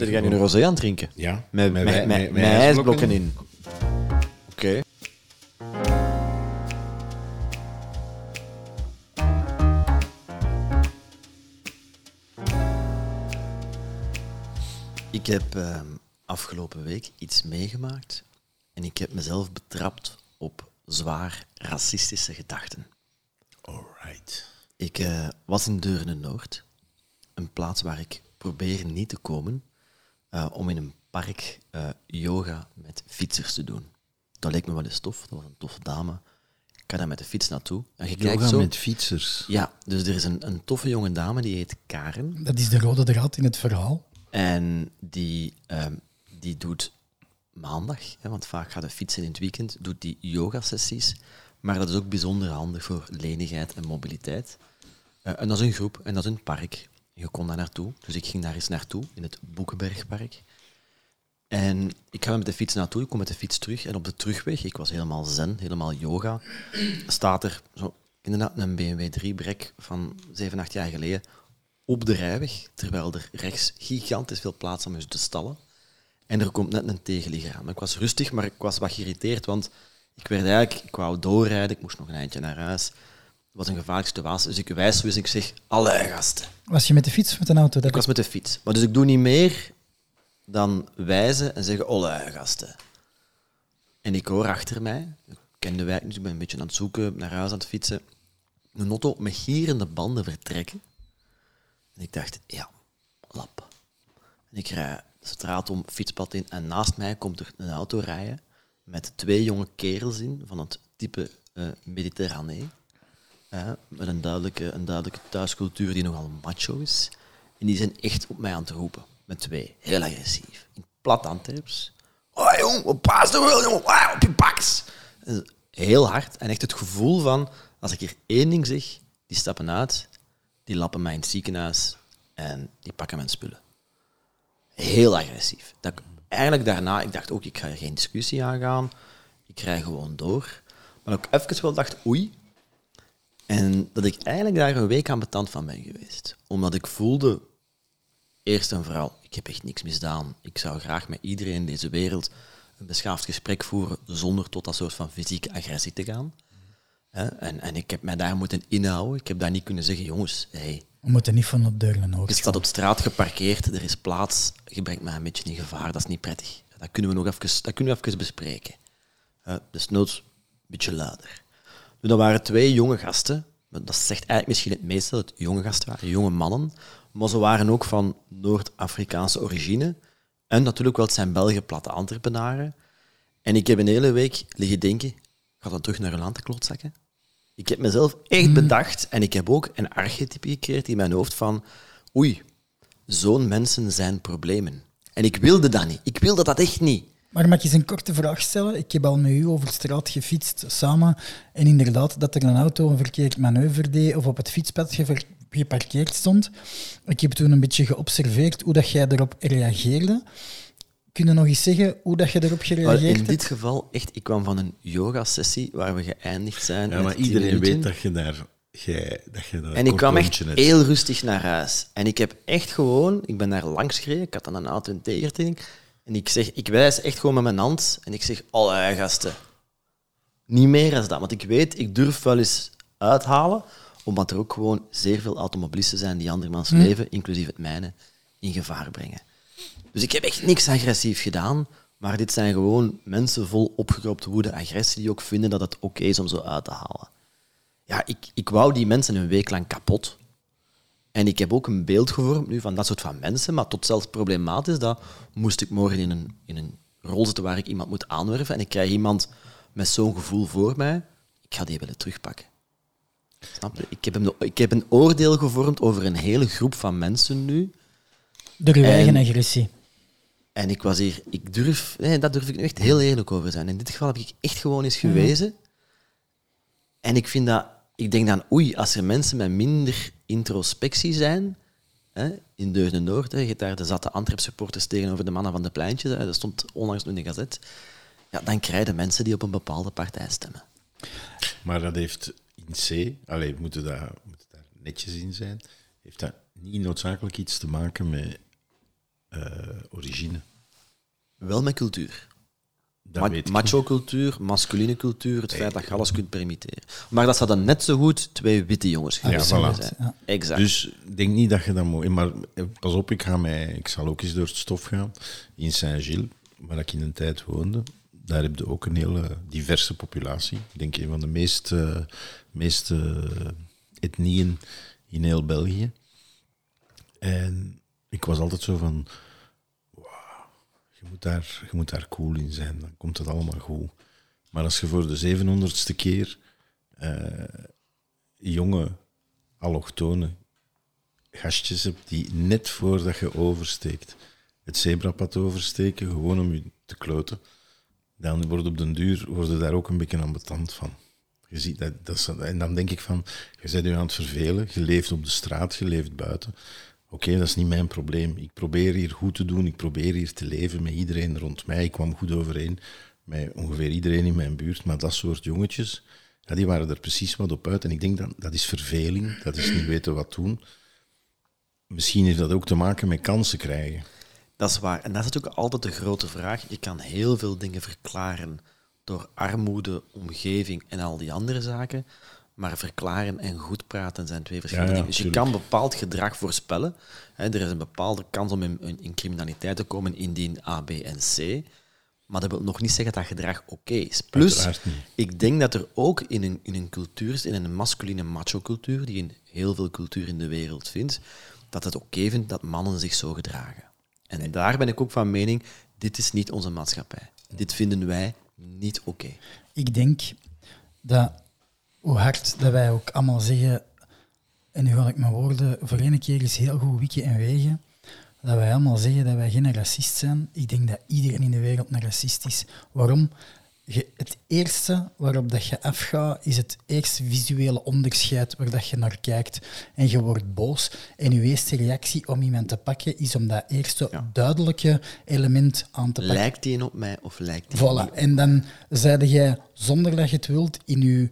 Zit jij nu een rosé aan het drinken? Ja. Met, met, met, met, met ijsblokken in. Oké. Ik heb ehm, afgelopen week iets meegemaakt en ik heb mezelf betrapt op zwaar racistische gedachten. Alright. Ik eh, was in Deurne-Noord, een plaats waar ik probeer niet te komen, eh, om in een park eh, yoga met fietsers te doen. Dat leek me wel eens tof, dat was een toffe dame. Ik ga daar met de fiets naartoe. En je kijkt Yoga zo... met fietsers. Ja, dus er is een, een toffe jonge dame, die heet Karen. Dat is de rode draad in het verhaal. En die, ehm, die doet maandag, hè, want vaak gaat de fietsen in het weekend, doet die yoga-sessies. Maar dat is ook bijzonder handig voor lenigheid en mobiliteit. Eh, en dat is een groep en dat is een park. Je kon daar naartoe. Dus ik ging daar eens naartoe, in het Boekenbergpark. En ik ga met de fiets naartoe, ik kom met de fiets terug. En op de terugweg, ik was helemaal zen, helemaal yoga, staat er zo, inderdaad een BMW 3-brek van 7, 8 jaar geleden op de rijweg, terwijl er rechts gigantisch veel plaats om is te stallen. En er komt net een tegenligger aan. Ik was rustig, maar ik was wat geïrriteerd, want ik werd eigenlijk, ik wou doorrijden, ik moest nog een eindje naar huis. Was een gevaarlijke situatie, dus ik wijs dus ik zeg, alle gasten. Was je met de fiets of met een auto? Dat Ik was met de fiets. Maar dus ik doe niet meer dan wijzen en zeggen, alle gasten. En ik hoor achter mij, ik ken de wijk niet, ik ben een beetje aan het zoeken, naar huis aan het fietsen, een auto met gierende banden vertrekken. En ik dacht, ja, lap. En ik rij de straat om, fietspad in, en naast mij komt er een auto rijden met twee jonge kerels in van het type eh Mediterranee. Met een duidelijke, een duidelijke thuiscultuur die nogal macho is. En die zijn echt op mij aan het roepen. Met twee. Heel agressief. In plat Antwerps. Oh jong, wat paas wel, jongen. Wow, op je baks. Heel hard. En echt het gevoel van, als ik hier één ding zeg, die stappen uit, die lappen mij in het ziekenhuis en die pakken mijn spullen. Heel agressief. Dat eigenlijk daarna, ik dacht ook, ik ga er geen discussie aangaan. Ik rij gewoon door. Maar ook even wel dacht, oei. En dat ik eigenlijk daar een week aan betand van ben geweest. Omdat ik voelde, eerst en vooral, ik heb echt niks misdaan. Ik zou graag met iedereen in deze wereld een beschaafd gesprek voeren zonder tot dat soort van fysieke agressie te gaan. En, en ik heb mij daar moeten inhouden. Ik heb daar niet kunnen zeggen, jongens, hey, We moeten niet van op deuren je hoog staat op straat geparkeerd, er is plaats, je brengt mij een beetje in gevaar, dat is niet prettig. Dat kunnen we nog even, dat kunnen we even bespreken. Uh, dus noods een beetje luider. Dat waren twee jonge gasten, dat zegt eigenlijk misschien het meeste dat het jonge gasten waren, jonge mannen, maar ze waren ook van Noord-Afrikaanse origine. En natuurlijk wel, het zijn Belgen platte Antwerpenaren. En ik heb een hele week liggen denken, ga dan terug naar een land te klotzakken? Ik heb mezelf echt bedacht en ik heb ook een archetype gecreëerd in mijn hoofd van oei, zo'n mensen zijn problemen. En ik wilde dat niet. Ik wilde dat echt niet. Maar mag ik eens een korte vraag stellen? Ik heb al met u over straat gefietst samen. En inderdaad, dat er een auto een verkeerd manoeuvre deed of op het fietspad geparkeerd stond. Ik heb toen een beetje geobserveerd hoe dat jij erop reageerde. Kun je nog eens zeggen hoe dat je erop gereageerd in hebt? dit geval, echt, ik kwam van een yoga-sessie waar we geëindigd zijn. Ja, maar 10 iedereen minuten. weet dat je daar... Jij, dat je daar En ik kwam echt hebt. heel rustig naar huis. En ik heb echt gewoon, ik ben daar langs gereden, ik had dan een auto in tegenstelling. En ik zeg, ik wijs echt gewoon met mijn hand en ik zeg, alle gasten. Niet meer dan dat, want ik weet, ik durf wel eens uithalen, omdat er ook gewoon zeer veel automobilisten zijn die andermans leven, inclusief het mijne, in gevaar brengen. Dus ik heb echt niks agressief gedaan, maar dit zijn gewoon mensen vol opgekropte woede, agressie, die ook vinden dat het oké is om zo uit te halen. Ja, ik, ik wou die mensen een week lang kapot. En ik heb ook een beeld gevormd nu van dat soort van mensen, maar tot zelfs problematisch dat moest ik morgen in een, in een rol zitten waar ik iemand moet aanwerven en ik krijg iemand met zo'n gevoel voor mij, ik ga die willen terugpakken. Snap je? Ik heb, een, ik heb een oordeel gevormd over een hele groep van mensen nu. Door uw En- eigen agressie. En ik was hier, ik durf, nee, dat durf ik nu echt heel eerlijk over zijn. In dit geval heb ik echt gewoon eens gewezen. En ik vind dat, ik denk dan, oei, als er mensen met minder introspectie zijn, hè, in Deurne Noord, hè, je hebt daar de zatte Antwerp supporters tegenover de mannen van de pleintjes, hè, dat stond onlangs in de gazet, ja, dan krijgen mensen die op een bepaalde partij stemmen. Maar dat heeft in C, allee, we moeten daar, we moeten daar netjes in zijn, heeft dat niet noodzakelijk iets te maken met eh, origine. Wel met cultuur. Ma- Macho-cultuur, masculine cultuur, het feit dat je alles kunt permitteren. Maar dat zou dan net zo goed twee witte jongens geweest Ja, kunnen voilà. zijn. Ja. Exact. Dus ik denk niet dat je dat moet. Maar eh, pas op, ik, ga mij, ik zal ook eens door het stof gaan. In Saint-Gilles, waar ik in een tijd woonde, daar heb je ook een hele diverse populatie. Ik denk een van de meest, meest eh, etnieën in heel België. En ik was altijd zo van, je moet daar, je moet daar cool in zijn, dan komt het allemaal goed. Maar als je voor de zevenhonderdste keer eh, jonge allochtone gastjes hebt die net voordat je oversteekt het zebrapad oversteken, gewoon om je te kloten, dan wordt op den duur worden daar ook een beetje ambetant van. Je ziet dat, dat en dan denk ik van, je bent je aan het vervelen, je leeft op de straat, je leeft buiten. Oké, dat is niet mijn probleem. Ik probeer hier goed te doen, ik probeer hier te leven met iedereen rond mij. Ik kwam goed overeen met ongeveer iedereen in mijn buurt, maar dat soort jongetjes, ja, die waren er precies wat op uit. En ik denk dat dat is verveling, dat is niet weten wat doen. Misschien heeft dat ook te maken met kansen krijgen. Dat is waar. En dat is natuurlijk altijd de grote vraag. Je kan heel veel dingen verklaren door armoede, omgeving en al die andere zaken. Maar verklaren en goed praten zijn twee verschillende Ja, ja, dingen. Dus je tuurlijk. kan bepaald gedrag voorspellen. Hè, er is een bepaalde kans om in, in- in criminaliteit te komen indien A, B en C. Maar dat wil nog niet zeggen dat gedrag oké is. Plus, ik denk dat er ook in een, in een cultuur, in een masculine macho-cultuur, die in heel veel cultuur in de wereld vindt, dat het oké vindt dat mannen zich zo gedragen. En daar ben ik ook van mening, dit is niet onze maatschappij. Dit vinden wij niet oké. Ik denk dat hoe hard dat wij ook allemaal zeggen, en nu ga ik mijn woorden voor één keer eens heel goed wikken en wegen, dat wij allemaal zeggen dat wij geen racist zijn. Ik denk dat iedereen in de wereld een racist is. Waarom? Je, het eerste waarop dat je afgaat, is het eerste visuele onderscheid waar dat je naar kijkt. En je wordt boos. En je eerste reactie om iemand te pakken, is om dat eerste Ja. duidelijke element aan te pakken. Lijkt die op mij of lijkt die niet Voilà. En dan zeide jij, zonder dat je het wilt, in je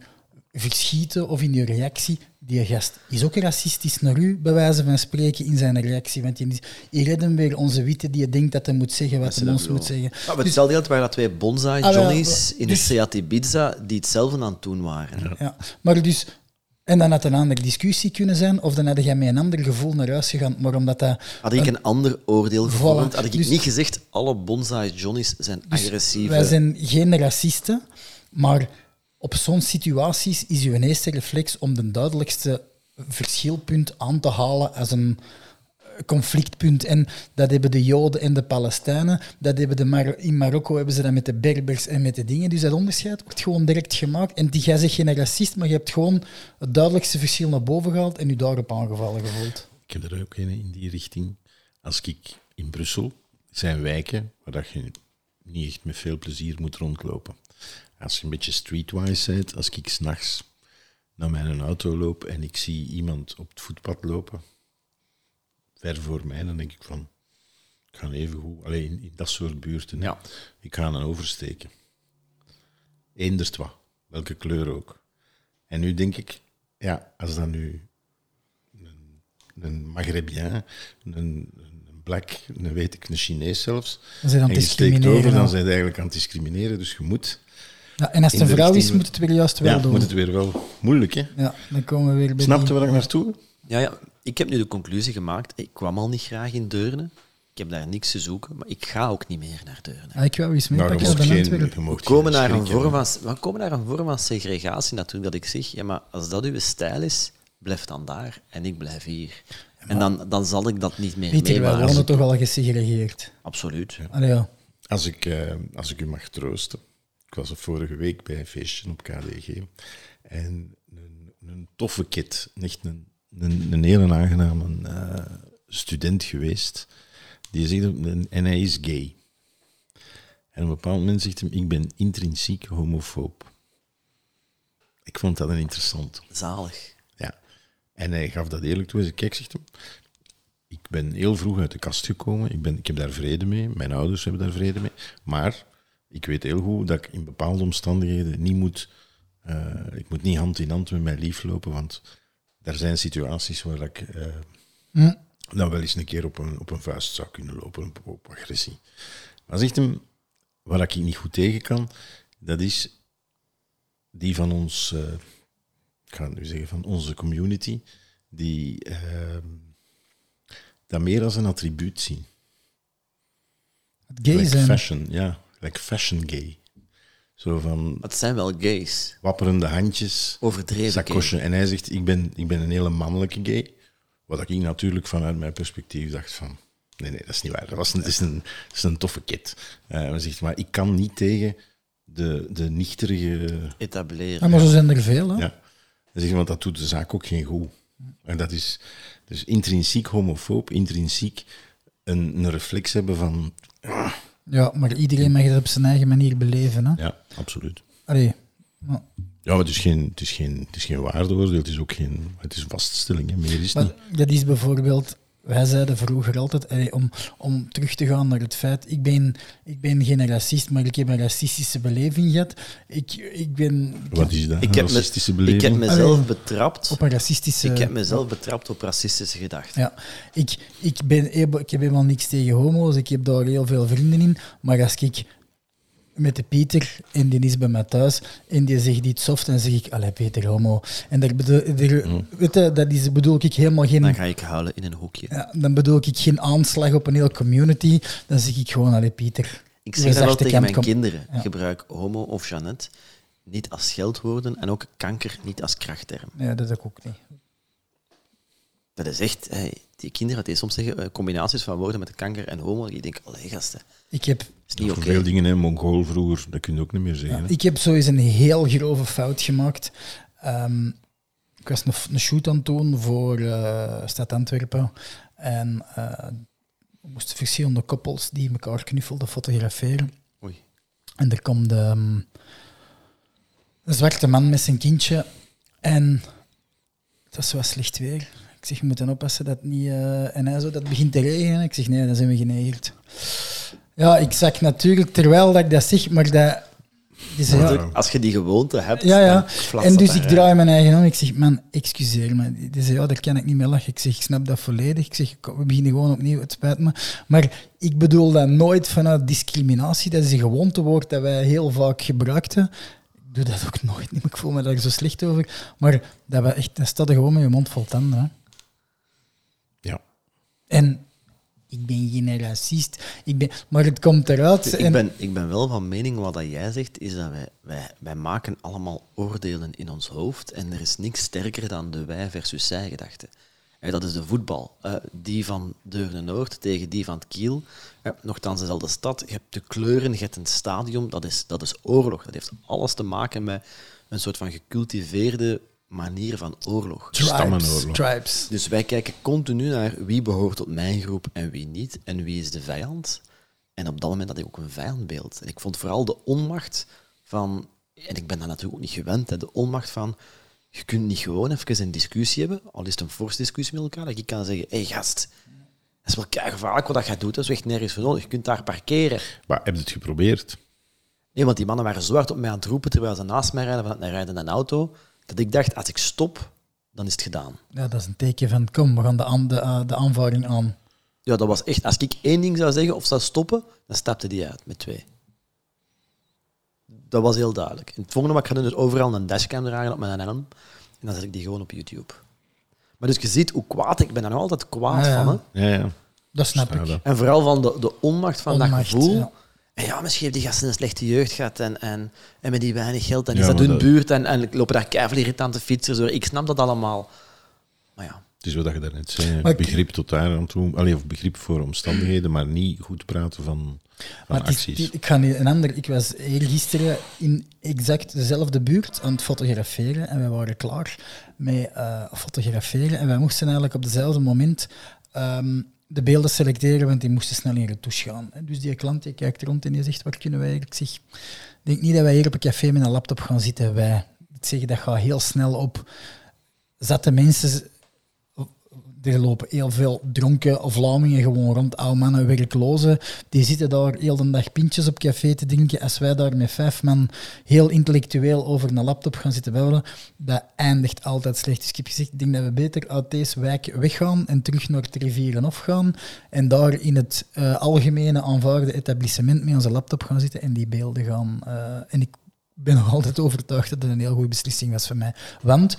verschieten of in je reactie, die gast is ook racistisch naar u, bij wijze van spreken, in zijn reactie. Want hier redden weer onze witte die denkt dat hij moet zeggen wat ze hij ons moet zeggen. Ja, maar hetzelfde geldt waren dat twee bonsai Ah, Johnny's in dus- een Seat Ibiza die hetzelfde aan het doen waren. Ja. Maar dus... En dan had een andere discussie kunnen zijn, of dan had jij met een ander gevoel naar huis gegaan. Maar omdat dat... Had ik een ander oordeel gevormd, had ik Dus- niet gezegd alle bonsai Johnny's zijn agressieve. Wij zijn geen racisten, maar op zo'n situaties is uw eerste reflex om de duidelijkste verschilpunt aan te halen als een eh, conflictpunt. En dat hebben de Joden en de Palestijnen. Dat hebben de in Marokko hebben ze dat met de Berbers en met de dingen. Dus dat onderscheid wordt gewoon direct gemaakt. En die, jij zegt geen racist, maar je hebt gewoon het duidelijkste verschil naar boven gehaald en je daarop aangevallen gevoeld. Ik heb er ook een in die richting. Als ik in Brussel zijn wijken waar dat je niet echt met veel plezier moet rondlopen. Als je een beetje streetwise bent, als ik s'nachts naar mijn auto loop en ik zie iemand op het voetpad lopen, ver voor mij, dan denk ik van, ik ga even goed, alleen in, in dat soort buurten. Ja. ik ga dan oversteken. Eendert wat, welke kleur ook. En nu denk ik, ja, als dat nu een Maghrébien, een, een black, een weet ik, een Chinees zelfs. Dan en je steekt over, dan zijn ze eigenlijk aan het discrimineren. Dus je moet, Ja, en als het een de vrouw is, moet het weer juist wel ja, doen. moet het weer wel moeilijk, hè? Ja, dan komen we weer bij Snapte waar ik naartoe? Ja, ja, ik heb nu de conclusie gemaakt. Ik kwam al niet graag in Deurne. Ik heb daar niks te zoeken, maar ik ga ook niet meer naar Deurne. Ah, ik wou eens je meepakken naar Antwerpen. We komen, naar een vorm van, we komen naar een vorm van segregatie natuurlijk. Dat ik zeg, ja, maar als dat uw stijl is, blijf dan daar en ik blijf hier. En dan, dan zal ik dat niet meer Pieter, meemaken. wonen toch al gesegregeerd. Absoluut. Allee, ja. Als ik, eh, als ik u mag troosten. Ik was er vorige week bij een feestje op KDG. En een, een toffe kid, echt een, een, een hele aangename eh, student geweest. Die zegt, en hij is gay. En op een bepaald moment zegt hij, ik ben intrinsiek homofoob. Ik vond dat een interessant. Zalig. Ja. En hij gaf dat eerlijk toe. Hij zei, kijk, zegt hem, ik ben heel vroeg uit de kast gekomen. Ik, ben, ik heb daar vrede mee. Mijn ouders hebben daar vrede mee. Maar ik weet heel goed dat ik in bepaalde omstandigheden niet moet... eh, ik moet niet hand in hand met mijn lief lopen, want er zijn situaties waar ik eh, Hm. dan wel eens een keer op een, op een vuist zou kunnen lopen, op, op agressie. Maar zegt hem, waar ik niet goed tegen kan, dat is die van ons, eh, ik ga nu zeggen, van onze community, die ehm, dat meer als een attribuut zien. Het gay like zijn. fashion, ja. Like fashion gay. Zo van Het zijn wel gays. wapperende handjes, Overdreven zakosje. En hij zegt, ik ben, ik ben een hele mannelijke gay. Wat ik natuurlijk vanuit mijn perspectief dacht van... Nee, nee, dat is niet waar. Dat, was een, dat, is, een, dat is een toffe kid. Eh, hij zegt, maar ik kan niet tegen de, de nichterige... Etableren. Ja, maar zo zijn er veel. Hè? Ja. Hij zegt, want dat doet de zaak ook geen goed. En dat is dus intrinsiek homofoob, intrinsiek een, een reflex hebben van... Ja, maar iedereen mag het op zijn eigen manier beleven. Hè? Ja, absoluut. Allee, maar- Ja, maar het is geen, het is geen, het is geen waardeoordeel, het is ook geen... Het is een vaststelling, hè. meer is Maar niet. dat is bijvoorbeeld, wij zeiden vroeger altijd, allee, om, om terug te gaan naar het feit, ik ben, ik ben geen racist, maar ik heb een racistische beleving gehad. Ik, ik ben Wat is dat? Ik Een heb, me- racistische ik beleving? heb mezelf Allee. betrapt. op een racistische... Ik heb mezelf betrapt op racistische gedachten. Ja, ik, ik, ben, ik heb helemaal niks tegen homo's, ik heb daar heel veel vrienden in, maar als ik met de Pieter en die is bij mij thuis en die zegt iets soft, dan zeg ik, allee Peter, homo. En daar bedoel, daar, weet je, dat is, bedoel ik helemaal geen... Dan ga ik huilen in een hoekje. Ja, dan bedoel ik geen aanslag op een hele community. Dan zeg ik gewoon, allee Pieter. Ik zeg dat wel tegen mijn kinderen. Ja. Gebruik homo of Jeannette niet als scheldwoorden en ook kanker niet als krachtterm. Ja, dat ook niet. Dat is echt... hey, die kinderen die soms zeggen eh, combinaties van woorden met kanker en homo. Die denken, allee gasten, Ik heb, is niet veel dingen, hè, Mongool vroeger, dat kun je ook niet meer zeggen. ik heb zo eens een heel grove fout gemaakt. Ehm, ik was een, een shoot aan het doen voor eh, Stad Antwerpen. En eh, we moesten verschillende koppels die elkaar knuffelden fotograferen. Oei. En er komt ehm, een zwarte man met zijn kindje. En het was zo slecht weer. Ik zeg, we moeten oppassen dat het niet... eh, en hij zo, dat begint te regenen. Ik zeg, nee, dan zijn we genegerd. Ja, ik zag natuurlijk, terwijl dat ik dat zeg, maar dat... Ja, Als je die gewoonte hebt, ja, ja. En dat dus ik draai mijn eigen om. Ik zeg, man, excuseer me. Die zei, ja, daar kan ik niet mee lachen. Ik zeg, ik snap dat volledig. Ik zeg, we beginnen gewoon opnieuw. Het spijt me. Maar ik bedoel dat nooit vanuit discriminatie. Dat is een gewoontewoord dat wij heel vaak gebruikten. Ik doe dat ook nooit ik voel me daar zo slecht over. Maar dat we echt, dat staat er gewoon met je mond vol tanden. Hè. En ik ben geen racist. Ik ben, maar het komt eruit. Ik en- ben, ik ben wel van mening, wat dat jij zegt, is dat wij, wij, wij maken allemaal oordelen in ons hoofd en er is niks sterker dan de wij versus zij gedachte. En dat is de voetbal. Eh, die van Deurne Noord tegen die van het Kiel. Eh, nogthans dezelfde stad. Je hebt de kleuren, je hebt een stadion. Dat is, dat is oorlog. Dat heeft alles te maken met een soort van gecultiveerde manier van oorlog. Tribes, Stammenoorlog. tribes. Dus wij kijken continu naar wie behoort tot mijn groep en wie niet. En wie is de vijand. En op dat moment had ik ook een vijandbeeld. En ik vond vooral de onmacht van... En ik ben daar natuurlijk ook niet gewend. Hè, de onmacht van... Je kunt niet gewoon even een discussie hebben, al is het een forse discussie met elkaar, dat ik kan zeggen, hé hey, gast, dat is wel gevaarlijk wat dat jij doet, dat is echt nergens voor nodig. Je kunt daar parkeren. Maar heb je het geprobeerd? Nee, want die mannen waren zo hard op mij aan het roepen terwijl ze naast mij rijden vanuit een rijdende auto, dat ik dacht, als ik stop, dan is het gedaan. Ja, dat is een teken van, kom, we gaan de, aan, de, eh, de aanvaring aan. Ja, dat was echt... Als ik één ding zou zeggen of zou stoppen, dan stapte die uit met twee. Dat was heel duidelijk. En het volgende wat ik ga doen is overal een dashcam dragen op mijn helm. En dan zet ik die gewoon op YouTube. Maar dus je ziet hoe kwaad... Ik ben daar nog altijd kwaad Ja, ja. van. Hè? Ja, ja. Dat snap ik. En vooral van de, de onmacht van dat gevoel. Ja. En ja, misschien heeft die gasten een slechte jeugd gehad en, en, en met die weinig geld. En Ja, is dat hun dat- buurt en, en lopen daar keiveel irritante fietsers door. Ik snap dat allemaal. Maar ja, Het is wat je daarnet zei. Maar ik- begrip tot daar aan toe. Allee, of begrip voor omstandigheden, maar niet goed praten van, van Maar het is- acties. die- ik ga niet een ander. Ik was eergisteren in exact dezelfde buurt aan het fotograferen en wij waren klaar met eh, fotograferen en wij moesten eigenlijk op dezelfde moment ehm, de beelden selecteren, want die moesten snel in retouche gaan. Dus die klant die kijkt rond en die zegt, waar kunnen wij eigenlijk? Ik denk niet dat wij hier op een café met een laptop gaan zitten. Wij, ik zeg, dat gaat heel snel op. Zatte mensen Er lopen heel veel dronken Vlamingen gewoon rond, oude mannen, werklozen. Die zitten daar heel de dag pintjes op café te drinken. Als wij daar met vijf man heel intellectueel over een laptop gaan zitten babbelen, dat eindigt altijd slecht. Dus ik heb gezegd, ik denk dat we beter uit deze wijk weggaan en terug naar het Rivierenhof gaan en daar in het eh, algemene aanvaarde etablissement met onze laptop gaan zitten en die beelden gaan... eh, en ik ben nog altijd overtuigd dat het een heel goede beslissing was voor mij. Want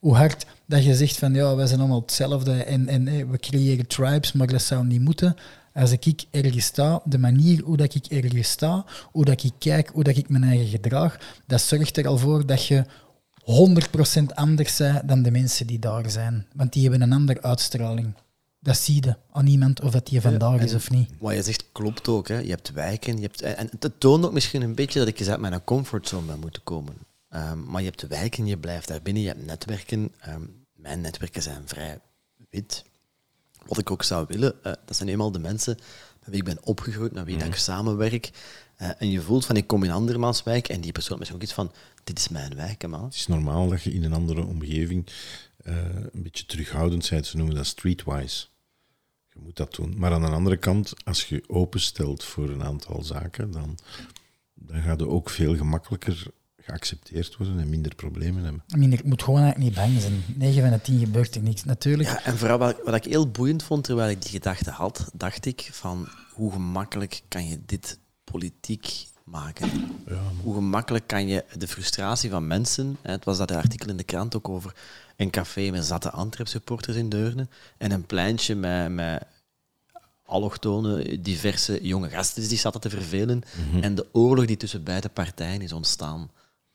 hoe hard dat je zegt van ja, wij zijn allemaal hetzelfde en, en we creëren tribes, maar dat zou niet moeten. Als ik ergens sta, de manier hoe dat ik ergens sta, hoe dat ik kijk, hoe dat ik mijn eigen gedraag, dat zorgt er al voor dat je 100% anders bent dan de mensen die daar zijn. Want die hebben een andere uitstraling. Dat zie je aan iemand of dat die vandaag is of niet. Wat je zegt klopt ook. Hè. Je hebt wijken. Je hebt, en het toont ook misschien een beetje dat ik eens uit mijn comfortzone ben moeten komen. Ehm, maar je hebt wijken, je blijft daar binnen, je hebt netwerken. Ehm, mijn netwerken zijn vrij wit. Wat ik ook zou willen, eh, dat zijn eenmaal de mensen met wie ik ben opgegroeid, met wie dat ik samenwerk. Eh, en je voelt van, ik kom in andermans-wijk en die persoon heeft misschien ook iets van, dit is mijn wijk, man. Het is normaal dat je in een andere omgeving eh, een beetje terughoudend bent. Ze noemen dat streetwise. Je moet dat doen. Maar aan de andere kant, als je openstelt voor een aantal zaken, dan, dan gaat je ook veel gemakkelijker geaccepteerd worden en minder problemen hebben. I mean, ik moet gewoon eigenlijk niet bang zijn. 9 van de 10 gebeurt er niks. Natuurlijk, Ja, en vooral wat, wat ik heel boeiend vond terwijl ik die gedachte had, dacht ik van hoe gemakkelijk kan je dit politiek maken? Hoe gemakkelijk kan je de frustratie van mensen, hè, het was dat artikel in de krant ook over een café met zatte Antwerp-supporters in Deurne en een pleintje met, met allochtone, diverse jonge gasten die zaten te vervelen en de oorlog die tussen beide partijen is ontstaan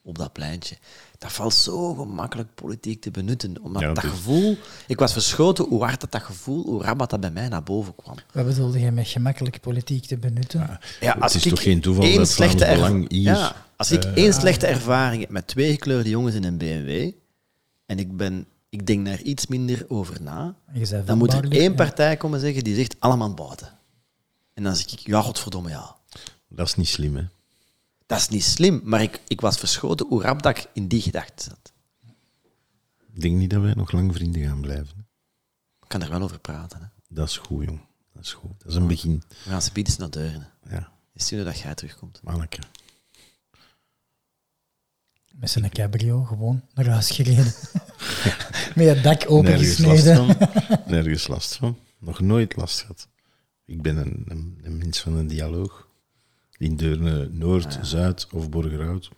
op dat pleintje. Dat valt zo gemakkelijk politiek te benutten. Omdat Ja, dat is- gevoel... Ik was verschoten hoe hard dat, dat gevoel, hoe rap dat, bij mij naar boven kwam. wat bedoelde je met gemakkelijk politiek te benutten? Ja, Het is toch geen toeval één dat slechte Belang hier, Ja, als ik eh, één slechte ervaring heb met twee gekleurde jongens in een BMW en ik, ben, ik denk daar iets minder over na, dan moet er één ja. partij komen zeggen die zegt allemaal buiten. En dan zeg ik, ja, godverdomme, ja. Dat is niet slim, hè? Dat is niet slim, maar ik, ik was verschoten hoe rap dat ik in die gedachte zat. Ik denk niet dat wij nog lang vrienden gaan blijven. Ik kan er wel over praten. Hè. Dat is goed, jong. Dat is goed. Dat is een begin. We gaan speedies naar deuren. Ja, Is het dat jij terugkomt? manneke. Met zijn cabrio gewoon naar huis gereden. met het dak Nergens last opengesneden. van. Nergens last van. Nog nooit last gehad. Ik ben een, een, een mens van een dialoog. In Deurne Noord, Zuid of Borgerhout.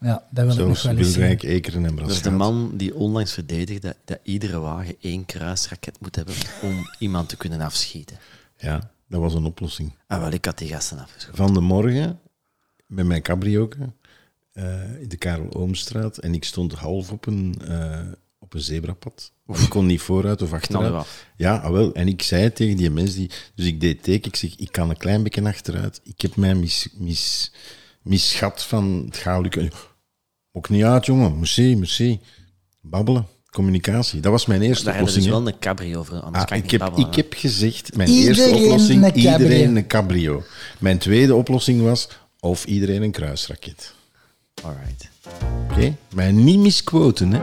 Ja, dat wil ik nog Zelfs wel eens Ekeren en Dat is de man die onlangs verdedigde dat, dat iedere wagen één kruisraket moet hebben om iemand te kunnen afschieten. Ja, dat was een oplossing. Ah, wel, ik had die gasten afgeschoten. Van de morgen met mijn cabrioke eh, in de Karel Oomstraat en ik stond half op een, eh, op een zebrapad. Ik kon niet vooruit of achteruit. Ja, ah, wel. En ik zei tegen die mensen, die, dus ik deed teken, ik zeg, ik kan een klein beetje achteruit. Ik heb mij mis, mis, misschat van het gaat lukken. Ook niet uit, jongen. Merci, merci. Babbelen, communicatie. Dat was mijn eerste Daar dus oplossing. hè. wel een cabrio voor, anders Ah, kan ik, heb, babbelen. ik heb gezegd, mijn Iedereen eerste oplossing, een iedereen een cabrio. Mijn tweede oplossing was, of iedereen een kruisraket. Alright. Oké? Mij niet misquoten, hè.